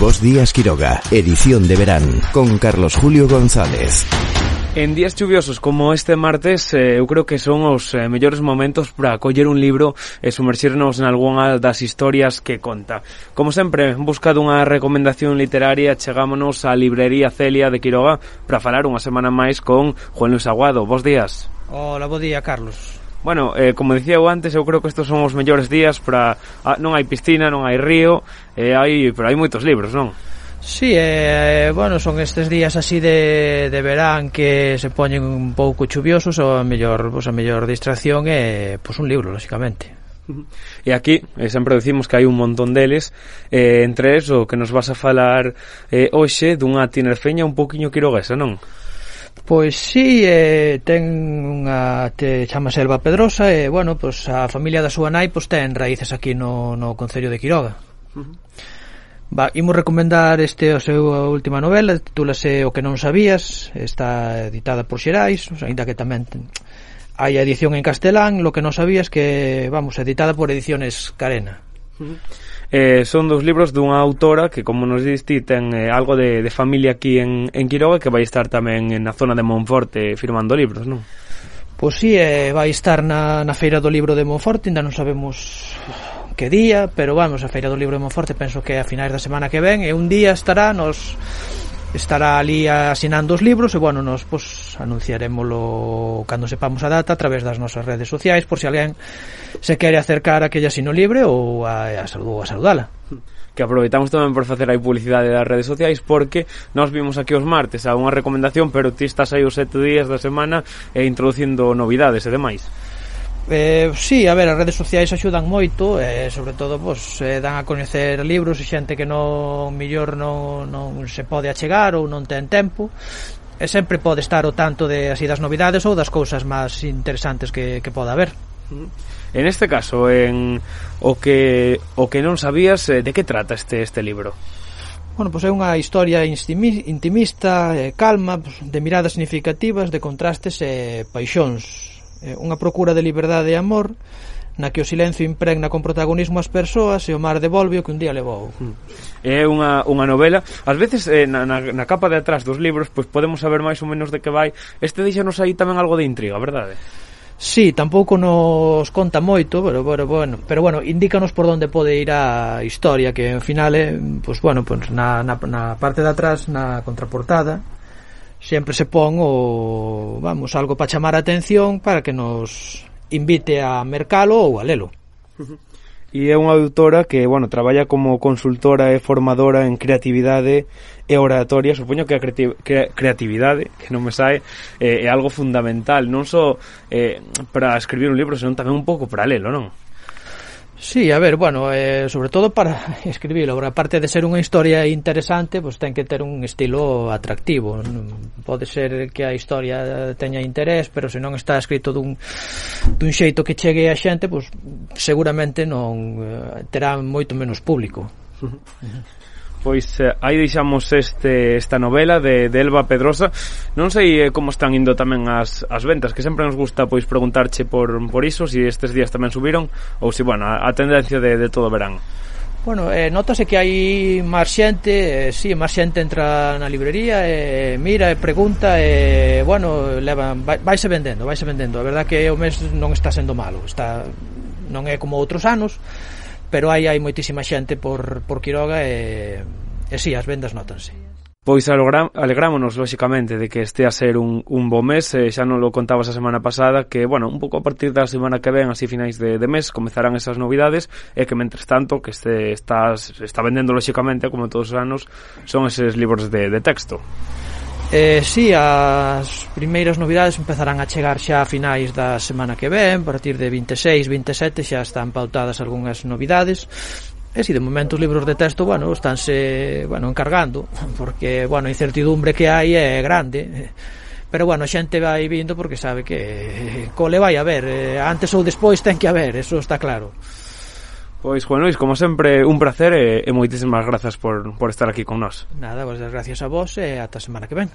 Vos Días Quiroga, edición de verán, con Carlos Julio González. En días chuviosos como este martes, eh, eu creo que son os eh, mellores momentos para coller un libro e sumerxirnos en algunha das historias que conta. Como sempre, en busca dunha recomendación literaria, chegámonos á Librería Celia de Quiroga para falar unha semana máis con Juan Luis Aguado. Bos días. Hola, bo día, Carlos. Bueno, eh, como dicía eu antes, eu creo que estos son os mellores días para ah, non hai piscina, non hai río, eh, hai, pero hai moitos libros, non? Sí, eh, bueno, son estes días así de, de verán que se poñen un pouco chuviosos ou a mellor, pues, a mellor distracción é eh, pues, un libro, lógicamente. E aquí eh, sempre decimos que hai un montón deles eh, Entre eso que nos vas a falar eh, hoxe dunha tinerfeña un poquinho quiroguesa, non? Pois si, eh, ten unha te chama Selva Pedrosa e, bueno, pois a familia da súa nai pois ten raíces aquí no, no Concello de Quiroga. Uh -huh. Va, imos recomendar este a súa última novela, titúlase O que non sabías, está editada por Xerais, aínda que tamén ten, hai a edición en castelán, Lo que non sabías que, vamos, editada por Ediciones Carena. Eh, son dous libros dunha autora que, como nos diste, ten eh, algo de, de familia aquí en, en Quiroga que vai estar tamén na zona de Monforte firmando libros, non? Pois si, sí, eh, vai estar na, na Feira do Libro de Monforte, ainda non sabemos que día, pero vamos, a Feira do Libro de Monforte penso que a finais da semana que ven e un día estará nos estará ali asinando os libros e bueno, nos pues, anunciaremoslo cando sepamos a data a través das nosas redes sociais por se si alguén se quere acercar a aquella sino libre ou a, a, saludo, a saludala. Que aproveitamos tamén por facer aí publicidade das redes sociais porque nós vimos aquí os martes a unha recomendación pero ti estás aí os sete días da semana e introducindo novidades e demais. Eh, sí, a ver, as redes sociais axudan moito eh, sobre todo pois, eh, dan a coñecer libros e xente que non millor non, non se pode achegar ou non ten tempo e sempre pode estar o tanto de así das novidades ou das cousas máis interesantes que, que poda haber. En este caso, en o que o que non sabías, eh, de que trata este este libro? Bueno, pois pues é unha historia intimista, eh, calma, de miradas significativas, de contrastes e eh, paixóns unha procura de liberdade e amor na que o silencio impregna con protagonismo as persoas e o mar devolve o que un día levou. Hmm. É unha, unha novela, ás veces eh, na, na, na capa de atrás dos libros pois podemos saber máis ou menos de que vai. Este deixanos aí tamén algo de intriga, verdade? Sí, tampouco nos conta moito, pero bueno, bueno, pero bueno, indícanos por onde pode ir a historia, que en final é, pois pues, bueno, pois pues, na, na, na parte de atrás, na contraportada, sempre se pon o vamos, algo para chamar a atención para que nos invite a mercalo ou a lelo. E é unha autora que, bueno, traballa como consultora e formadora en creatividade e oratoria. Supoño que a cre creatividade, que non me sae, é, é algo fundamental, non só eh, para escribir un libro, senón tamén un pouco para lelo, non? Sí, a ver, bueno, eh, sobre todo para escribirlo, agora aparte de ser unha historia interesante, pois pues, ten que ter un estilo atractivo. Pode ser que a historia teña interés, pero se non está escrito dun dun xeito que chegue a xente, pois pues, seguramente non eh, terá moito menos público. Uh -huh. Pois eh, aí deixamos este, esta novela de, de Elba Pedrosa Non sei eh, como están indo tamén as, as ventas Que sempre nos gusta pois preguntarche por, por iso Se si estes días tamén subiron Ou se, si, bueno, a, a tendencia de, de todo verán Bueno, eh, notase que hai máis xente, eh, sí, máis xente entra na librería, eh, mira e pregunta, e, eh, bueno, levan, vai, vaise vendendo, vaise vendendo. A verdad que o mes non está sendo malo, está non é como outros anos, pero aí hai moitísima xente por, por Quiroga e, e si, sí, as vendas notanse. Pois alegrámonos, lóxicamente, de que este a ser un, un bo mes eh, Xa non lo contabas a semana pasada Que, bueno, un pouco a partir da semana que ven Así finais de, de mes, comezarán esas novidades E que, mentres tanto, que este, estás, está vendendo, lóxicamente, como todos os anos Son eses libros de, de texto Eh, si, sí, as primeiras novidades empezarán a chegar xa a finais da semana que ven, a partir de 26, 27 xa están pautadas algunhas novidades. E si de momento os libros de texto, bueno, estánse, bueno, encargando, porque, bueno, a incertidumbre que hai é grande. Pero bueno, a xente vai vindo porque sabe que eh, cole vai haber, eh, antes ou despois ten que haber, eso está claro. Pois, Juan Luis, como sempre, un placer e, e moitísimas grazas por, por estar aquí con nós. Nada, pois, vos pues, gracias a vos e ata a semana que ven.